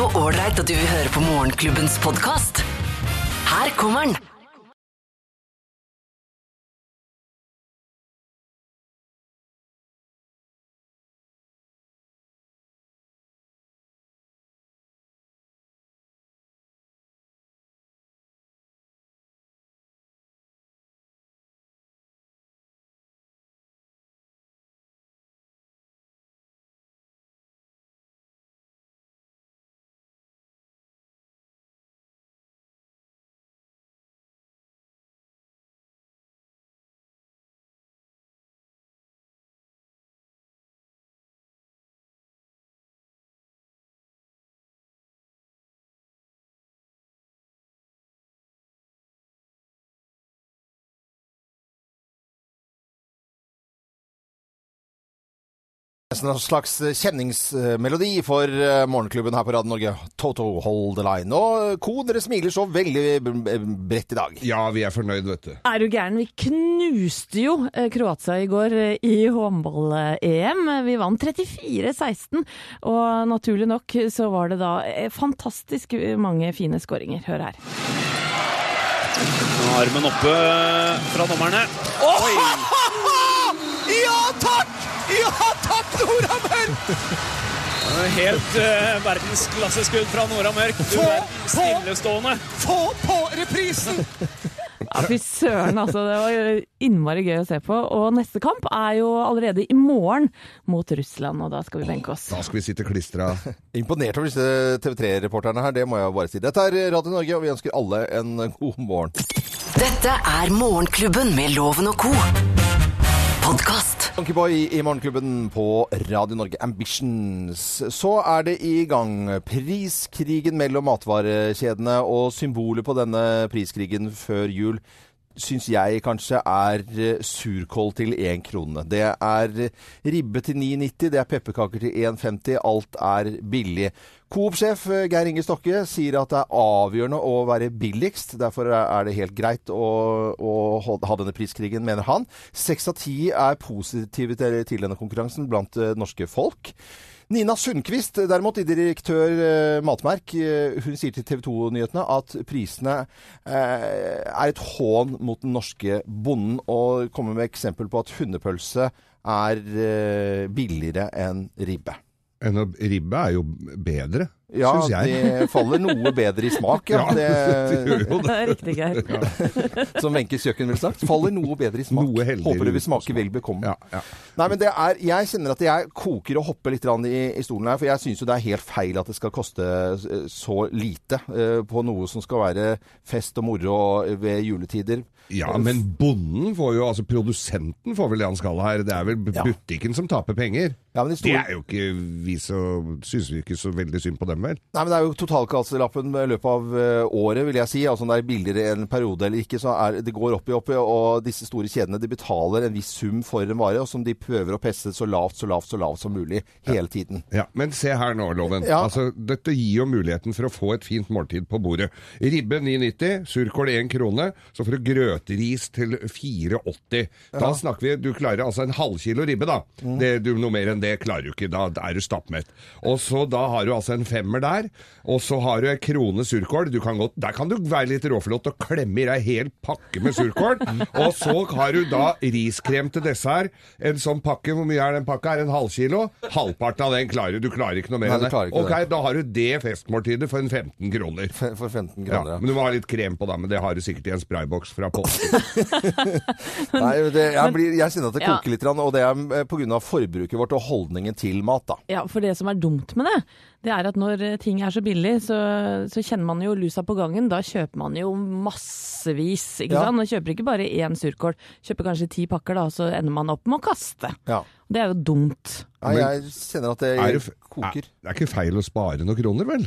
Så ålreit at du vil høre på Morgenklubbens podkast. Her kommer den. En slags kjenningsmelodi for eh, morgenklubben her på Radio Norge. Toto Hold the Line. Og ko, dere smiler så veldig bredt i dag. Ja, vi er fornøyd, vet du. Er du gæren? Vi knuste jo eh, Kroatia i går eh, i håndball-EM. Vi vant 34-16, og naturlig nok så var det da eh, fantastisk mange fine skåringer. Hør her. Er Armen oppe fra dommerne. Oi! Ja takk! Ja takk, Nora Mørk! Helt uh, verdensklasseskudd fra Nora Mørk. Du Få er på! stillestående. Få på reprisen! Ja, Fy søren, altså. Det var innmari gøy å se på. Og neste kamp er jo allerede i morgen mot Russland, og da skal vi benke oss. Da skal vi sitte klistra. Imponert over disse TV3-reporterne her, det må jeg bare si. Dette er Radio Norge, og vi ønsker alle en god morgen. Dette er Morgenklubben med Loven og co. Podkast. Donkeyboy i Morgenklubben på Radio Norge Ambitions. Så er det i gang. Priskrigen mellom matvarekjedene og symbolet på denne priskrigen før jul syns jeg kanskje er eh, surkål til én krone. Det er ribbe til 9,90, det er pepperkaker til 1,50. Alt er billig. Coop-sjef eh, Geir Inge Stokke sier at det er avgjørende å være billigst. Derfor er det helt greit å, å ha denne priskrigen, mener han. Seks av ti er positive til, til denne konkurransen blant eh, norske folk. Nina Sundquist, derimot, i direktør eh, Matmerk, hun sier til TV 2-nyhetene at prisene er et hån mot den norske bonden, og kommer med eksempel på at hundepølse er billigere enn ribbe. En Ribbe er jo bedre, Ja, syns jeg. det faller noe bedre i smak, ja. Ja, det det, gjør jo Det er riktig, Geir. som Wenches kjøkken ville sagt. Faller noe bedre i smak. Noe heldigere Håper det vil smake smak. vel bekommelig. Ja, ja. Nei, men det er, jeg kjenner at jeg koker og hopper litt i, i stolen her, for jeg syns jo det er helt feil at det skal koste eh, så lite uh, på noe som skal være fest og moro ved juletider. Ja, men bonden får jo, altså produsenten får vel det han skal her. Det er vel Ja. butikken som taper penger. Ja, men de Det er jo ikke vi så Syns vi ikke så veldig synd på dem, vel? Nei, men det er jo totalkastelappen i løpet av eh, året, vil jeg si. Altså om det er billigere en periode eller ikke, så er det går opp i opp i, og disse store kjedene de betaler en viss sum for en vare, og som de prøver å presse så lavt, så lavt, så lavt som mulig hele tiden. Ja, Men se her nå, Loven. Ja. Altså, dette gir jo muligheten for å få et fint måltid på bordet. Ribbe 9,90, surkål 1 krone. Så får du grøtris til 4,80. Da snakker vi Du klarer altså en halvkilo ribbe, da. Mm. Det, du, noe mer enn det klarer du ikke. Da er du stappmett. Og så da har du altså en femmer der. Og så har du en krone surkål. Du kan godt, der kan du være litt råflott og klemme i deg hel pakke med surkål. og så har du da riskrem til dessert. En sånn pakke, hvor mye er den pakka? Er en halvkilo? Halvparten av den klarer du. Du klarer ikke noe mer Nei, enn det. ikke Ok, det. da har du det festmåltidet for en 15 kroner. For 15 kroner, Ja, men du må ha litt krem på, da. Men det har du sikkert i en sprayboks fra påsken. Nei, det, jeg, blir, jeg kjenner at det Ja. koker litt, og det er pga. forbruket vårt og holdningen til mat. da. Ja, for det som er dumt med det, det er at når eh, ting er så billig, så, så kjenner man jo lusa på gangen. Da kjøper man jo massevis, ikke Ja. sant. Man kjøper ikke bare én surkål, kjøper kanskje ti pakker, da, så ender man opp med å kaste. Ja. Det er jo dumt. Nei, jeg kjenner at det, Er det, f- koker. det er ikke feil å spare noen kroner, vel?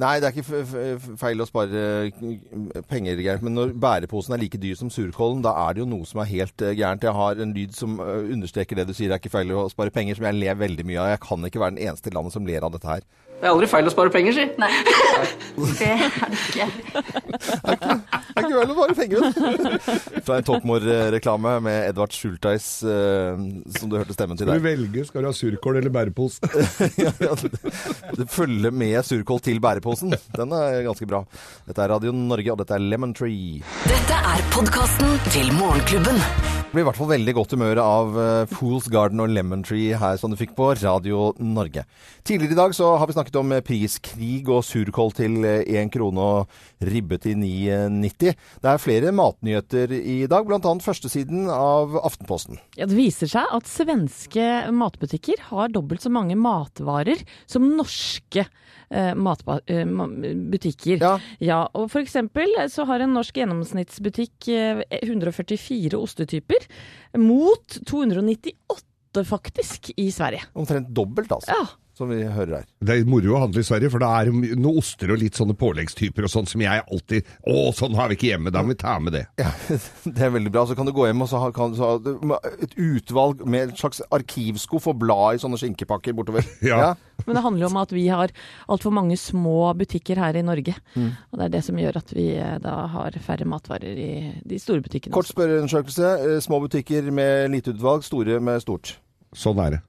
Nei, det er ikke f f feil å spare eh, penger, Geir. Men når bæreposen er like dyr som surkålen, da er det jo noe som er helt eh, gærent. Jeg har en lyd som understreker det du sier. Det er ikke feil å spare penger, som jeg ler veldig mye av. Jeg kan ikke være den eneste i landet som ler av dette her. Det er aldri feil å spare penger, si. Nei. Det er det ikke. Det er ikke vel å bare penger. Fra en toppmor-reklame med Edvard Schultheis, eh, som du hørte stemmen til Skal du velger, velge? Skal du ha surkål eller bærepose? Ja, ja, det- det følger med surkål til bæreposen. Den er ganske bra. Dette er Radio Norge, og dette er Lemon Tree. Dette er podkasten til Morgenklubben. Blir i hvert fall veldig godt humør av eh, Fools Garden og Lemon Tree her som du fikk på Radio Norge. Tidligere i dag så har vi snakket om eh, priskrig og surkål til én krone og ribbe til 9,90. Det er flere matnyheter i dag, bl.a. førstesiden av Aftenposten. Ja, det viser seg at svenske matbutikker har dobbelt så mange matvarer som norske eh, eh, ma- butikker. Ja. Ja, og for eksempel så har en norsk gjennomsnittsbutikk eh, 144 ostetyper, mot 298 faktisk i Sverige. Omtrent dobbelt, altså, Ja. Som vi hører her. Det er moro å handle i Sverige, for det er noen oster og litt sånne påleggstyper og sånn som jeg alltid Å, sånn har vi ikke hjemme, da må vi ta med det. Ja, det er veldig bra. Så kan du gå hjem og så ha kan, så, ha et utvalg med et slags arkivskuff og bla i sånne skinkepakker bortover. Ja. Men det handler jo om at vi har altfor mange små butikker her i Norge. Og det er det som gjør at vi eh, da har færre matvarer i de store butikkene. Kort spørreundersøkelse. Eh, Små butikker med lite utvalg, store med stort. Sånn er det.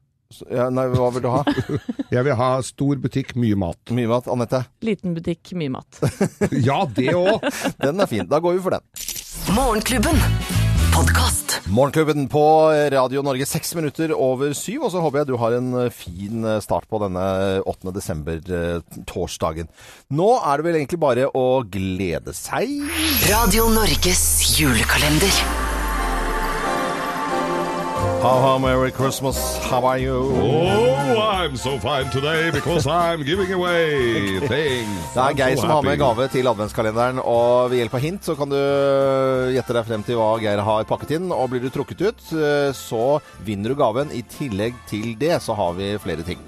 Ja, nei, hva vil du ha? Jeg vil ha stor butikk, mye mat. Mye mat. Anette? Liten butikk, mye mat. Ja, det òg! Den er fin. Da går vi for den. Morgenklubben. Podcast. Morgenklubben på Radio Norge, seks minutter over syv. Og så håper jeg du har en eh, fin start på denne 8. desember, eh, torsdagen. Nå er det vel egentlig bare å glede seg. Radio Norges julekalender. Ha, ha, Merry Christmas. How are you? Oh, I'm so fine today because I'm giving away things. Det er Geir so som har med gave til adventskalenderen, og ved hjelp av hint så kan du gjette deg frem til hva Geir har pakket inn. Og blir du trukket ut, eh, så vinner du gaven. I tillegg til det så har vi flere ting.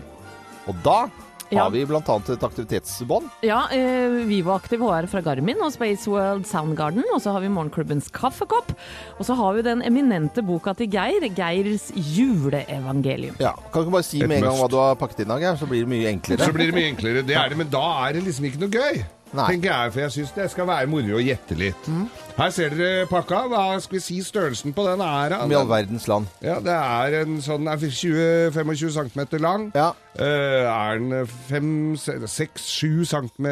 Og da Ja. har vi bl.a. et aktivitetsbånd. Ja, eh, Vivo Aktiv HR fra Garmin og Space World Soundgarden. Og så har vi Morgenklubbens kaffekopp. Og så har vi den eminente boka til Geir, Geirs juleevangelium. Ja, Kan du ikke bare si Et med en gang hva du har pakket inn, da, Geir? Så blir det mye enklere. Så blir det mye enklere. Det er det, men da er det liksom ikke noe gøy. Nei. Tenker jeg, for jeg syns det skal være moro å gjette litt. Her ser dere pakka. Hva skal vi si størrelsen på den er? Om Med all verdens land. Ja, det er en sånn er 20-25 cm lang. Ja. Uh, er den 6-7 cm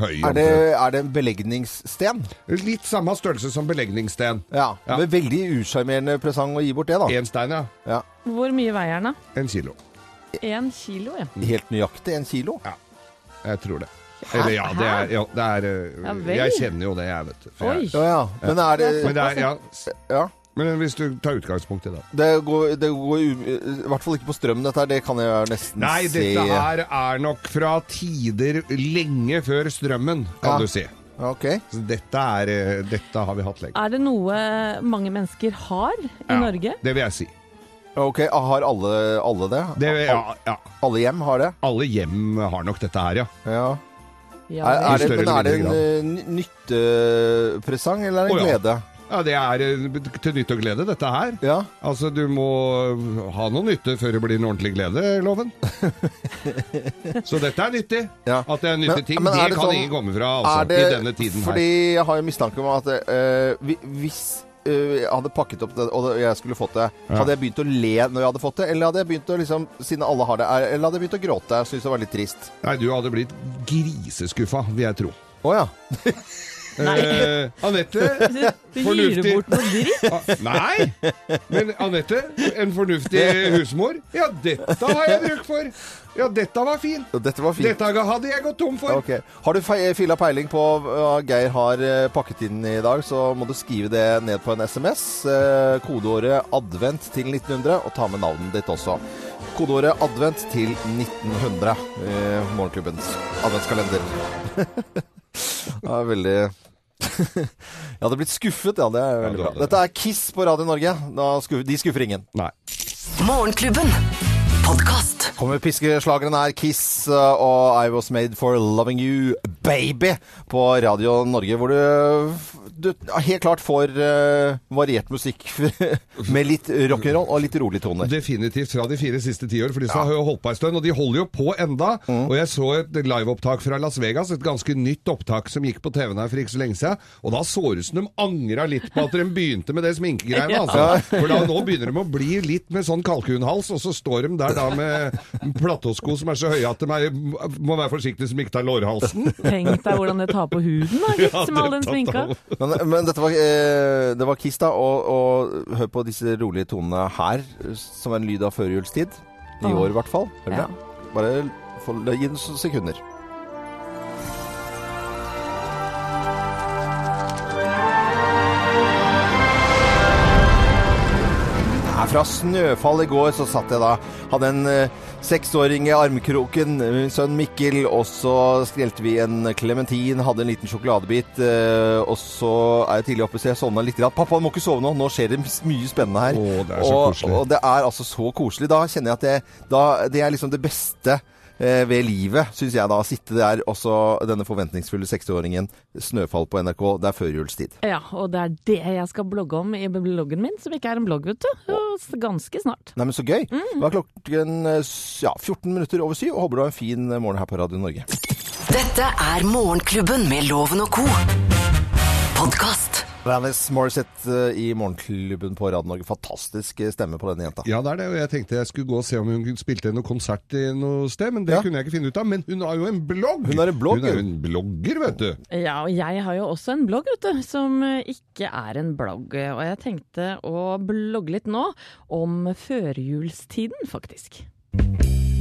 høy? Er det, er det en belegningssten? Litt samme størrelse som belegningssten. Ja. Ja. Men veldig usjarmerende presang å gi bort det, da. Én stein, ja. Ja. Hvor mye veier den, da? En kilo. En kilo, ja. Helt nøyaktig en kilo. Ja, Jeg tror det. Eller ja, det er, ja, det er eh, Ja. Jeg kjenner jo det, jeg, vet du. Oi. jeg- Ja, ja. Men er det Men, det er, ja, Ja. men hvis du tar utgangspunkt i det. Det går, det går u- i hvert fall ikke på strøm, dette her. Det kan jeg nesten Nei, se. dette her er nok fra tider lenge før strømmen, kan Ja. du si. Okay. Så dette, er, eh, dette har vi hatt lenge. Er det noe mange mennesker har i Ja, Norge? Det vil jeg si. Ok, Har alle, alle det? Det, ja, ja. Alle hjem har det? Alle hjem har nok dette her, ja. Ja. Ja, Er, er, det, men er det en eh, nyttepresang, eller er det en oh, ja. glede? Ja, Det er til nytte og glede, dette her. Ja. Altså, Du må ha noe nytte før det blir en ordentlig glede, loven. Så dette er nyttig. Ja. At det er nyttige ting, men er det, det kan sånn- ingen komme fra altså, det, i denne tiden her. Fordi jeg har jo mistanke om at øh, hvis jeg hadde pakket opp det, og jeg skulle fått det, Ja. hadde jeg begynt å le når jeg hadde fått det, eller hadde jeg begynt å liksom, siden alle har det, er- eller hadde jeg begynt å gråte? Jeg syntes det var litt trist. Nei, du hadde blitt griseskuffa, vil jeg tro. Å ja. Eh, Anette Du gir Fornuftig. bort noe dritt. ah, Nei! Men Anette, en fornuftig husmor. Ja, dette har jeg bruk for. Ja, dette var fint. Dette var fint. Dette hadde jeg gått tom for. Ok. Har du fe- filla peiling på hva Geir har eh, pakket inn i dag, så må du skrive det ned på en SMS. Eh, Kodeordet 'advent' til 1900, og ta med navnet ditt også. Kodeordet 'advent' til 1900. Eh, Morgenklubbens adventskalender. er veldig Jeg hadde blitt skuffet, ja. Det er veldig bra. Dette er Kiss på Radio Norge. Da skuffer, de skuffer ingen. Nei. Morgenklubben. Kommer piskeslageren her, Kiss uh, og I Was Made For Loving You Baby på Radio Norge, hvor du, du helt klart får uh, variert musikk med litt rock'n'roll og litt rolig toner. Definitivt fra de fire siste tiår, for disse har jo holdt på en stund. Og de holder jo på enda. Mm. Og jeg så et liveopptak fra Las Vegas, et ganske nytt opptak som gikk på TV-en her for ikke så lenge siden. Og da så det ut som de angra litt på at de begynte med det sminkegreiene. Altså. For da, nå begynner de å bli litt med sånn kalkunhals, og så står de der da med platåsko som er så høye at de er, må være forsiktige som ikke tar lårhalsen. Tenk deg hvordan det tar på huden, da, gitt, med all den sminka. Men, men dette var, eh, det var Kiss, da, og, og hør på disse rolige tonene her, som er en lyd av førjulstid. I år, i hvert fall. Ja. Bare få- gi den noen sekunder. Fra snøfall i går så satt jeg da, hadde en eh, seksåring i armkroken, min sønn Mikkel, og så skrelte vi en klementin, hadde en liten sjokoladebit, eh, og så er jeg tidlig oppe, så jeg sovna litt. grann. Pappa, du må ikke sove nå, nå skjer det mye spennende her. Å, det er så og, koselig. og det er altså så koselig. Da kjenner jeg at det, da, det er liksom det beste eh, ved livet, syns jeg da. Sitte der, også denne forventningsfulle 60-åringen. Snøfall på NRK. Det er førjulstid. Ja, og det er det jeg skal blogge om i bloggen min, som ikke er en blogg, vet du. Ganske snart. Nei, men så gøy. Det var klokken eh, ja, 14 minutter over syv, og håper du har en fin eh, morgen her på Radio Norge. Dette er Morgenklubben med Loven og co. Podkast. Alanis Morissette eh, i Morgenklubben på Radio Norge. Fantastisk eh, stemme på denne jenta. Ja, det er det. Og jeg tenkte jeg skulle gå og se om hun spilte noe konsert i noe sted, men det Ja. kunne jeg ikke finne ut av. Men hun har jo en blogg! Hun er en blogger, Hun er jo en blogger, vet du. Ja, og jeg har jo også en blogg, vet du, som eh, ikke er en blogg. Og jeg tenkte å blogge litt nå om førjulstiden, faktisk.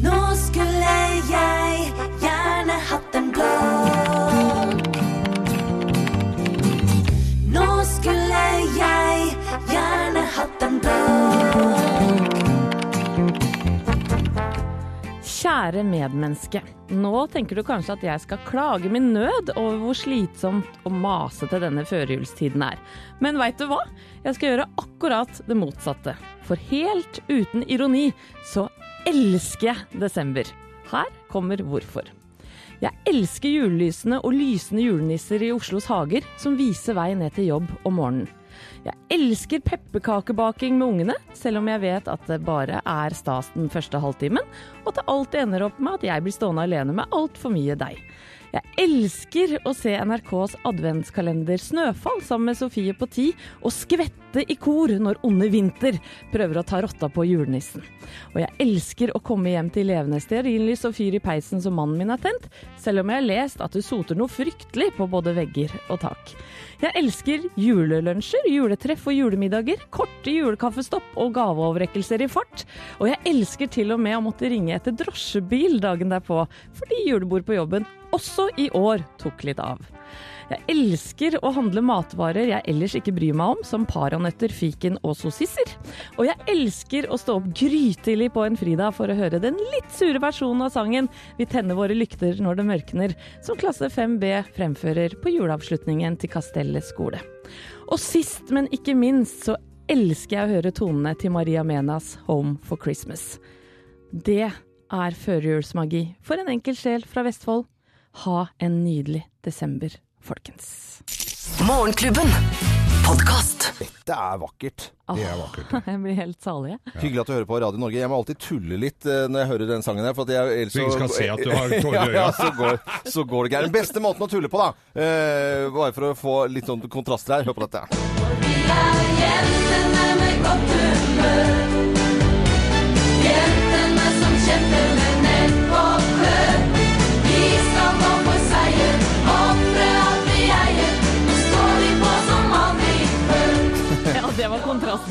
Nå skulle jeg gjerne hatt en blogg. Kjære medmenneske. Nå tenker du kanskje at jeg skal klage min nød over hvor slitsomt og masete denne førjulstiden er. Men veit du hva? Jeg skal gjøre akkurat det motsatte. For helt uten ironi så elsker jeg desember. Her kommer hvorfor. Jeg elsker julelysene og lysende julenisser i Oslos hager som viser vei ned til jobb om morgenen. Jeg elsker pepperkakebaking med ungene, selv om jeg vet at det bare er stas den første halvtimen, og at det alltid ender opp med at jeg blir stående alene med altfor mye deig. Jeg elsker å se NRKs adventskalender Snøfall sammen med Sofie på ti, og skvette i kor når onde vinter prøver å ta rotta på julenissen. Og jeg elsker å komme hjem til levende stearinlys og fyr i peisen som mannen min har tent, selv om jeg har lest at det soter noe fryktelig på både vegger og tak. Jeg elsker julelunsjer, juletreff og julemiddager, korte julekaffestopp og gaveoverrekkelser i fart. Og jeg elsker til og med å måtte ringe etter drosjebil dagen derpå, fordi julebord på jobben også i år tok litt av. Jeg elsker å handle matvarer jeg ellers ikke bryr meg om, som paranøtter, fiken og sossisser. Og jeg elsker å stå opp grytidlig på en fridag for å høre den litt sure versjonen av sangen Vi tenner våre lykter når det mørkner, som klasse 5B fremfører på juleavslutningen til Kastellet skole. Og sist, men ikke minst, så elsker jeg å høre tonene til Maria Menas Home for Christmas. Det er førjulsmagi for en enkel sjel fra Vestfold. Ha en nydelig desember, folkens. Morgenklubben. Podcast. Dette er vakkert. Det er vakkert. Jeg blir helt salig. jeg. Hyggelig at du hører på Radio Norge. Jeg må alltid tulle litt eh, når jeg hører den sangen her. For at jeg, ellers Så ingen skal se at du har tårer i øya. ja, så går, så går det gærent. Den beste måten å tulle på, da. Eh, bare for å få litt sånn kontraster her. Hør på dette. Vi er jentene med godt humør. Jentene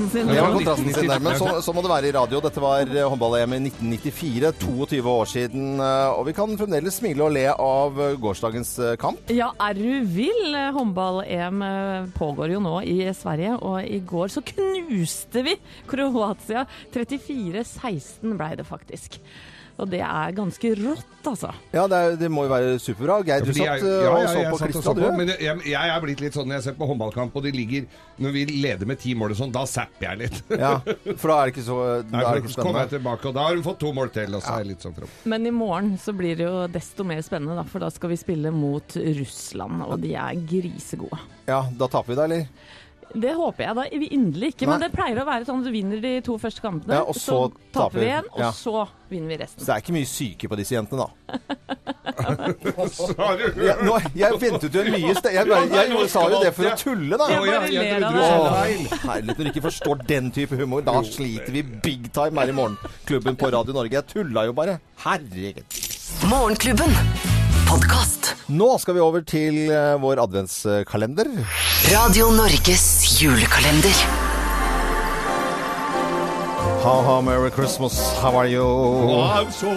kontrasten sin. Det var kontrasten sin der, men så, så må det være i radio. Dette var eh, håndball-EM i 1994, 22 år siden. eh, Og vi kan fremdeles smile og le av eh, gårsdagens kamp. Ja, er du vill? Håndball-EM pågår jo nå i Sverige, og i går så knuste vi Kroatia. 34-16 blei det faktisk. Og det er ganske rått, altså. Ja, det, er, det må jo være superbra. Geir, du satt eh, ja, og så på satt Klistra, du? Men jeg, jeg er blitt litt sånn når jeg ser på håndballkamp, og de ligger Når vi leder med ti mål og sånn, da zapper jeg litt. Ja, for da er det ikke så da Nei, er for det ikke så kommer jeg tilbake, og da har hun fått to mål til, og så er jeg litt sånn from. Men i morgen så blir det jo desto mer spennende, da, for da skal vi spille mot Russland, og de er grisegode. Ja, da taper vi da, eller? Det håper jeg da vi inderlig ikke, men det pleier å være sånn at du vinner de to første kampene, Ja, og så taper taper vi en, og Ja. så vinner vi resten. Så det er ikke mye syke på disse jentene, da. Så du nå, jeg ventet jo en mye sted. Jeg, bare, jeg, jeg sa jo det for å tulle, da. Jeg Å, bare ler av du det. sa herlighet, når du ikke forstår den type humor, da sliter vi big time her i Morgenklubben på Radio Norge. Jeg tulla jo bare. Herregud. Morgenklubben. Podkast. Nå skal vi over til eh, vår adventskalender. Radio Norges julekalender. Ha, ha, merry Christmas, how are you? I'm so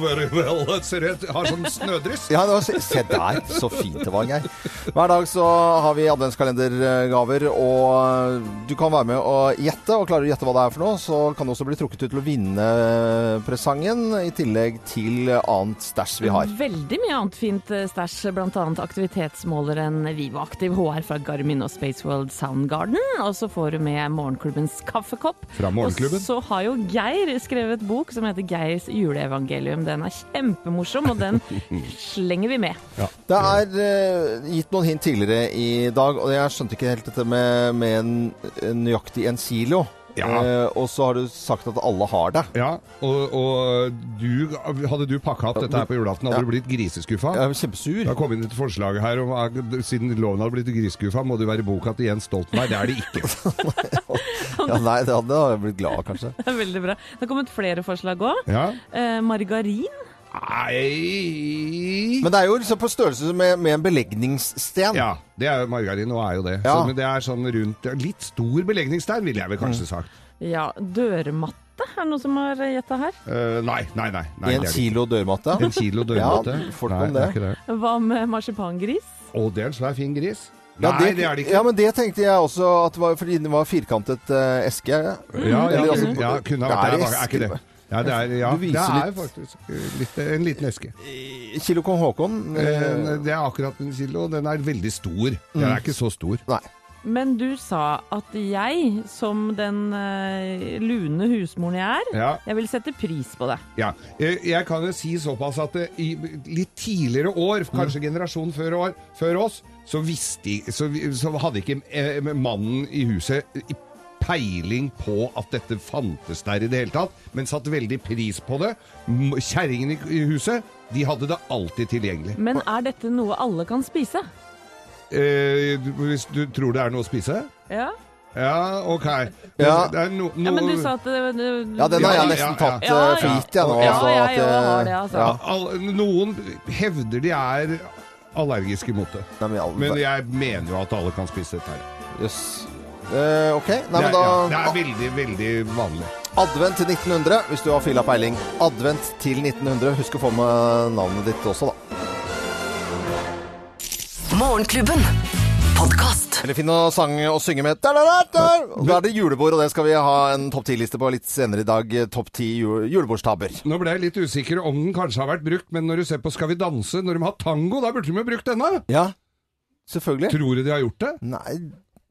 very well. Ser jeg har sånn snødryss. Ja, det var, se- se der, så fint det var, Geir. Hver dag så har vi adventskalendergaver, og du kan være med og gjette, og klarer du å gjette hva det er for noe, så kan du også bli trukket ut til å vinne presangen, i tillegg til annet stæsj vi har. Veldig mye annet fint eh, stæsj, bl.a. aktivitetsmåleren Vivoaktiv HR fra Garmin og Spaceworld Soundgarden. Og så får du med morgenklubbens kaffekopp. Fra Morgenklubben. Så har jo Geir skrevet bok som heter Geirs juleevangelium. Den er kjempemorsom, og den slenger vi med. Det er uh, gitt noen hint tidligere i dag, og jeg skjønte ikke helt dette med, med en, en nøyaktig en kilo. Ja. Eh, og så har du sagt at alle har det. Ja, og, og du, hadde du pakka opp dette her på julaften, hadde Ja. du blitt griseskuffa? Jeg er kjempesur. Det har kommet inn et forslag her om at siden loven hadde blitt griseskuffa, må det være boka til Jens Stoltenberg. Det er det ikke. Ja, nei, det hadde jeg blitt glad av, kanskje. Det er veldig bra. Det har kommet flere forslag òg. Ja. Eh, margarin. Nei Men det er jo liksom på størrelse med, med en belegningssten. Ja, det er jo margarin, og er jo det. Ja. Så, men det er sånn rundt Litt stor belegningsstein, ville jeg vel kanskje sagt. Ja, dørmatte. Er det noen som har gjetta her? Uh, nei, nei, nei. nei En det det kilo dørmatte. En kilo dørmatte? Ja, nei, om det. ikke det. Hva med marsipangris? Å, det er en svær fin gris. Ja, Nei, det, er det ikke. Ja, men det tenkte jeg også, at det var fordi det var firkantet uh, eske. Ja, ja, Eller altså, ja, kunne ha det vært er det. Er, er ikke det? Ja, det er, ja, det er litt- faktisk eh, litt, en liten eske. Kilo kong Haakon. Eh, Eh, Det er akkurat en kilo. Den er veldig stor. Den er ikke så stor. nei. Men du sa at jeg, som den eh, lune husmoren jeg er, Ja, jeg vil sette pris på det. ja. Jeg, kan jo si såpass at det, i litt tidligere år, kanskje generasjonen før, år, før oss, så, visste, så, så hadde ikke eh, mannen i huset i- peiling på at dette fantes der i det hele tatt, men satt veldig pris på det. Kjerringene i huset, de hadde det alltid tilgjengelig. Men er dette noe alle kan spise? Eh, hvis du tror det er noe å spise? Ja. Ja, ok. Ja. Det er no, ja men du sa at det, det, Ja, den har jeg nesten tatt Ja, eh, for ja. gitt, jeg nå. Ja, altså, jeg at, eh, har det, altså. Ja. All, Noen hevder de er allergiske mot det. Nei, men, jeg mener jo at alle kan spise dette her. Jøss. Eh, ok, nei, det, men er, ja, det er veldig, veldig vanlig. Advent til 1900, hvis du har fila peiling. Advent til 1900. Husk å få med navnet ditt også, da. Morgenklubben. Podcast. Eller finn noe sang å synge med. Da, da, da, da. Da er det julebord, og det skal vi ha en topp 10-liste på litt senere i dag. Topp 10 julebordstaber julebordstabber. Nå ble jeg litt usikker om den kanskje har vært brukt, men når du ser på Skal vi danse, når de har tango, da burde de jo brukt denne! Ja, selvfølgelig. Tror du de har gjort det? Nei,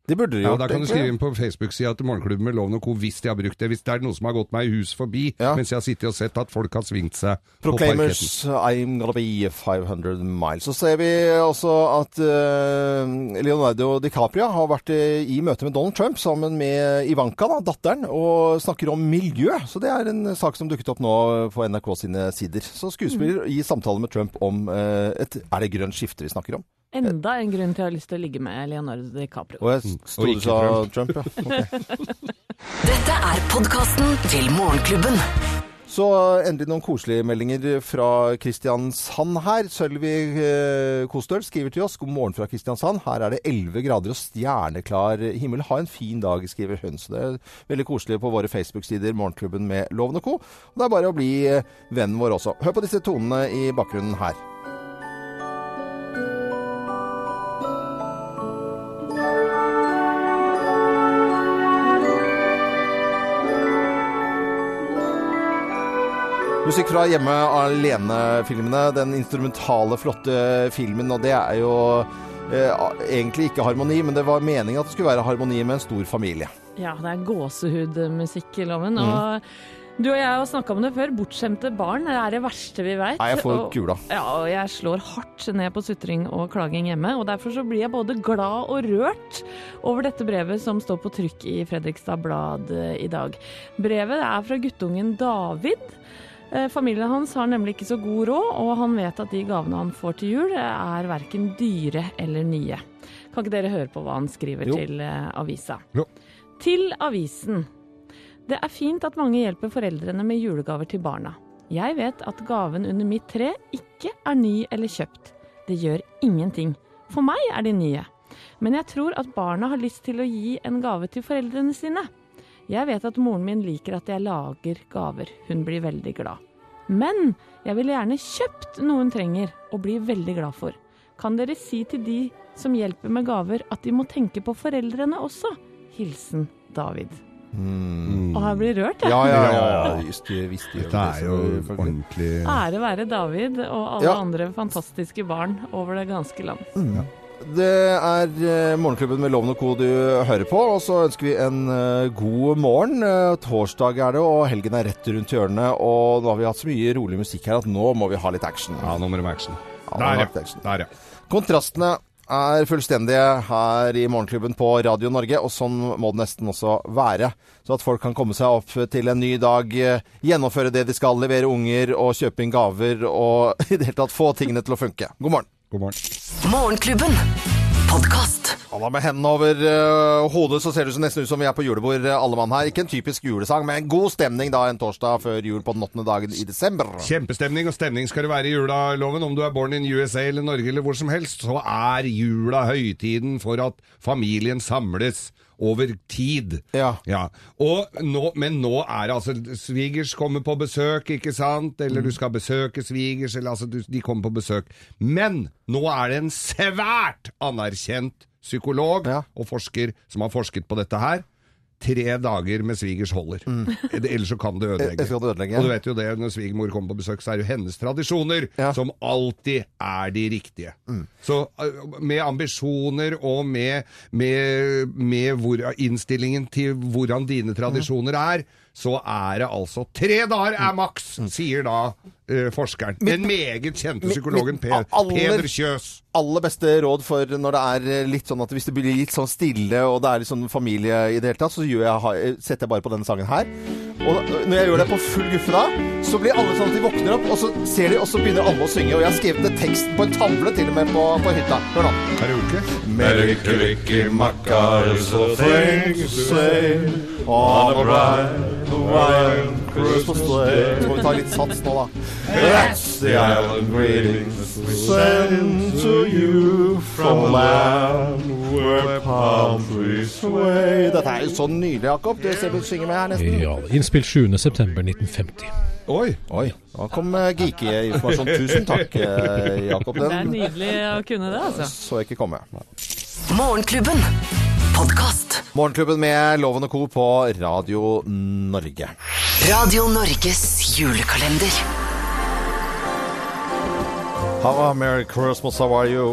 det burde de Ja, gjort. Da kan du skrive inn på Facebook-sida til Morgenklubben med Loven og Co. hvis de har brukt det. Hvis det er noe som har gått meg i hus forbi Ja. mens jeg har sittet og sett at folk har svingt seg på Proclaimers parketten. I'm gonna be 500 miles. Så ser vi også at eh, Leonardo DiCaprio har vært eh, i møte med Donald Trump sammen med Ivanka, da, datteren, og snakker om miljø. Så det er en sak som dukket opp nå på NRK sine sider. Så skuespiller i samtale med Trump om eh, et Er det grønt skifte vi snakker om? Enda en grunn til å ha lyst til å ligge med Leonardo DiCaprio. Og jeg sto du sa Trump, ja. Okay. Dette er podkasten til Morgenklubben. Så endelig noen koselige meldinger fra Kristiansand her. Sølvi eh, Kostøl skriver til oss. God morgen fra Kristiansand. Her er det 11 grader og stjerneklar himmel. Ha en fin dag, skriver hun. Så det er veldig koselig på våre Facebook-sider, Morgenklubben med Loven og co. Og det er bare å bli eh, vennen vår også. Hør på disse tonene i bakgrunnen her. Musikk fra Hjemme alene-filmene. Den instrumentale, flotte filmen. Og det er jo eh, egentlig ikke harmoni, men det var meningen at det skulle være harmoni med en stor familie. Ja, det er gåsehudmusikk i loven. Mm. Og du og jeg har snakka om det før. Bortskjemte barn det er det verste vi veit. Jeg får kula. Ja, og jeg slår hardt ned på sutring og klaging hjemme. Og derfor så blir jeg både glad og rørt over dette brevet som står på trykk i Fredrikstad Blad eh, i dag. Brevet er fra guttungen David. Eh, Familien hans har nemlig ikke så god råd, og han vet at de gavene han får til jul, er verken dyre eller nye. Kan ikke dere høre på hva han skriver Jo. til eh, avisa? Jo. Til avisen. Det er fint at mange hjelper foreldrene med julegaver til barna. Jeg vet at gaven under mitt tre ikke er ny eller kjøpt. Det gjør ingenting. For meg er de nye. Men jeg tror at barna har lyst til å gi en gave til foreldrene sine. Jeg vet at moren min liker at jeg lager gaver. Hun blir veldig glad. Men jeg ville gjerne kjøpt noe hun trenger og blir veldig glad for. Kan dere si til de som hjelper med gaver at de må tenke på foreldrene også? Hilsen David. Og jeg blir rørt, jeg. Ja, ja, ja. ja. Just, Dette er jo ordentlig Ære være David og alle Ja. andre fantastiske barn over det ganske land. Det er eh, Morgenklubben med Loven og Co. du hører på, og så ønsker vi en eh, god morgen. Eh, torsdag er det, og helgen er rett rundt hjørnet. Og nå har vi hatt så mye rolig musikk her at nå må vi ha litt action. Ja, nå må det være action. Ja, Der, ja. action. Der, ja. Kontrastene er fullstendige her i Morgenklubben på Radio Norge, og sånn må det nesten også være. Så at folk kan komme seg opp til en ny dag, gjennomføre det de skal, levere unger og kjøpe inn gaver og i det hele tatt få tingene til å funke. God morgen. God morgen. Morgenklubben. Podkast. Ja, med hendene over uh, hodet så ser det så nesten ut som vi er på julebord, eh, alle mann her. Ikke en typisk julesang, men god stemning da en torsdag før jul på den åttende dagen i desember. Kjempestemning, og stemning skal det være i jula, Loven. Om du er born in USA eller Norge eller hvor som helst, så er jula høytiden for at familien samles over tid. Ja. Og nå, men nå er det altså Svigers kommer på besøk, ikke sant? Mm. Eller du skal besøke svigers, eller altså du, de kommer på besøk. Men nå er det en svært anerkjent psykolog Ja. og forsker som har forsket på dette her. Tre dager med svigers holder. Ellers så kan det ødelegge. Jeg skal det ødelegge. Og du vet jo det, når svigermor kommer på besøk, så er det jo hennes tradisjoner Ja. som alltid er de riktige. Så uh, med ambisjoner og med, med, med hvor, innstillingen til hvordan dine tradisjoner er, så er det altså Tre dager er maks, sier da uh, forskeren. Den meget kjente psykologen mitt Per, aller- Peder Kjøs. aller beste råd for når det er eh, litt sånn at hvis det blir litt sånn stille og det er litt sånn familie i det hele tatt, så gjør jeg, setter jeg bare på denne sangen her. Og når jeg gjør det på full guffe da, så blir alle sånn at de våkner opp, og så ser de, og så begynner alle å synge. Og jeg har skrevet ned teksten på en tavle til og med på, på hytta. Hør nå. Karaoke. Og things to say On a Christmas day Så må vi ta litt sats nå da That's the island greetings we send to you From a land where palm trees sway Dette er jo så nydelig, Jakob Du ser du synger med her nesten Ja, innspilt 7.9.1950. Oi! Oi, da kom eh, geeky-informasjon Tusen takk, eh, Jakob Det er nydelig å kunne det, altså. så jeg ikke komme Morgenklubben. Podkast. Morgenklubben med Loven og Co på Radio Norge Radio Norges julekalender. Have Merry Christmas, how are you?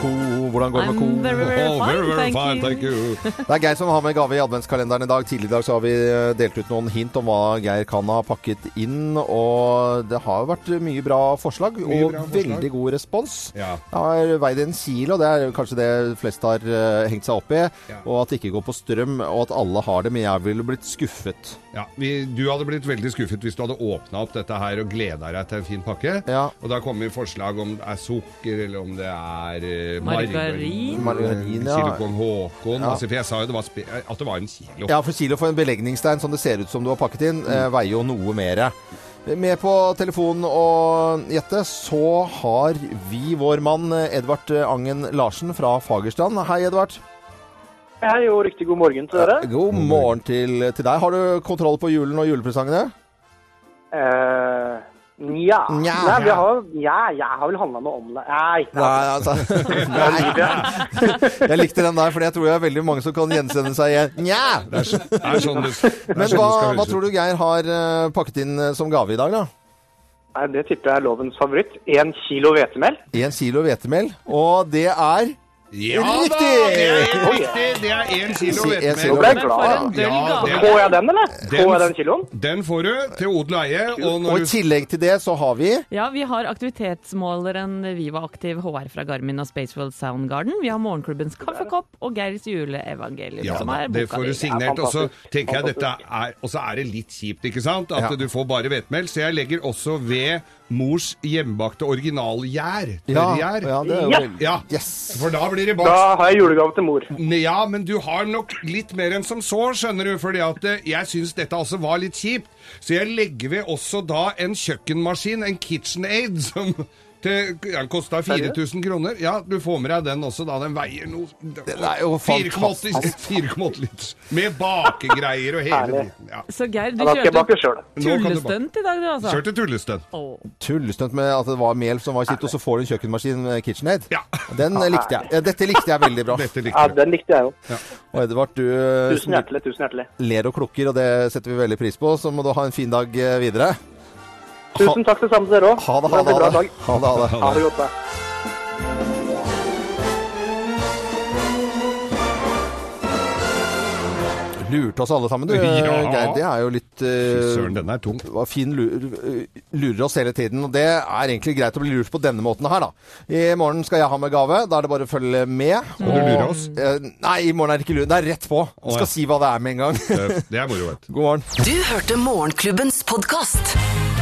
Co, hvordan går det med I'm Co? very, very Oh, very, very fine, thank you. Det er Geir som har med gave i adventskalenderen i dag. Tidligere i dag så har vi eh, delt ut noen hint om hva Geir kan ha pakket inn. Og det har jo vært mye bra forslag, Mye og bra forslag. veldig god respons. Ja. Det har veid en kilo, det er kanskje det flest har eh, hengt seg opp i. Ja. Og at det ikke går på strøm, og at alle har det. Men jeg ville blitt skuffet. Ja, vi, Du hadde blitt veldig skuffet hvis du hadde åpna opp dette her og gleda deg til en fin pakke. Ja. Og da kommer forslag om det er sukker, eller om det er eh, Margarin. Margarin, ja. Kilo kong Haakon. Ja. Altså, for jeg sa jo det var at det var en kilo. Ja, for kilo for en belegningsstein som det ser ut som du har pakket inn, mm. veier jo noe mer. Med på telefonen og gjette, så har vi vår mann eh, Edvard Angen Larsen fra Fagerstrand. Hei, Edvard. Hei og riktig god morgen til dere. God morgen til, til deg. Har du kontroll på julen og julepresangene? Eh, Nja. Nja. Nei, vi har, ja, jeg har vel handla noe om det. Nei. Nei, altså Nei. Jeg likte den der, for jeg tror det er veldig mange som kan gjenkjenne seg igjen. Nja! Det er, så- det er sånn det er Men sånn hva, hva tror du Geir har eh, pakket inn eh, som gave i dag, da? Nei, Det tipper jeg er lovens favoritt. Én kilo hvetemel. Én kilo hvetemel. Og det er Ja da! Det er helt riktig! Det er én kilo Si- en hvetemel. kilo. Ble jeg glad. en Ja, det- Får jeg den, eller? Den- Får jeg den kiloen? Den får du til odel og eie. Og Og når i du tillegg til det så har vi Ja, vi har aktivitetsmåleren Viva Aktiv HR fra Garmin og Spaceworld Soundgarden. Vi har Morgenklubbens kaffekopp og Geirs juleevangelium, ja, som da, er det boka får du di. signert. Og så tenker jeg dette er Og så er det litt kjipt, ikke sant? At Ja. du får bare hvetemel. Så jeg legger også ved mors hjemmebakte originalgjær. Ja, Tørrgjær. ja, det er Ja. Ja, Yes! for da blir det bakst. Da har jeg julegave til mor. Ja, men du har nok litt mer enn som så, skjønner du. Fordi at eh, jeg syns dette altså var litt kjipt. Så jeg legger ved også da en kjøkkenmaskin, en KitchenAid, som til, ja, den kosta 4000 kroner. Ja, du får med deg den også, da. Den veier noe Den er jo 4,8 4,8 liter. Med bakegreier og hele dritten. Ja. Så Geir, du Ja, kjørte tullestunt i dag, du altså. Kjørte tullestunt. Åh. Tullestunt med at det var mel som var kitt, og så får du en kjøkkenmaskin med KitchenAid. Ja. Den eh, likte jeg. Ja, Dette likte jeg veldig bra. Dette Ja, likte du. den likte jeg jo. Og Edvard, du Tusen hjertelig, tusen hjertelig. ler og klukker, og det setter vi veldig pris på. Så må du ha en fin dag eh, videre. Tusen takk det samme til dere òg. Ha det, ha det. Ha det. Ha det, ha det. Ha det godt. da. Lurte oss alle sammen, du. Ja. Geir. Det er jo litt Fy eh, søren, den er tung. var fin lur, lurer oss hele tiden. Og det er egentlig greit å bli lurt på denne måten her, da. I morgen skal jeg ha med gave. Da er det bare å følge med. Skal du lure oss? Uh, nei, i morgen er det ikke lur. Det er rett på. Du skal ja. si hva det er med en gang. Det det er moro, vet du. God morgen. Du hørte Morgenklubbens podkast.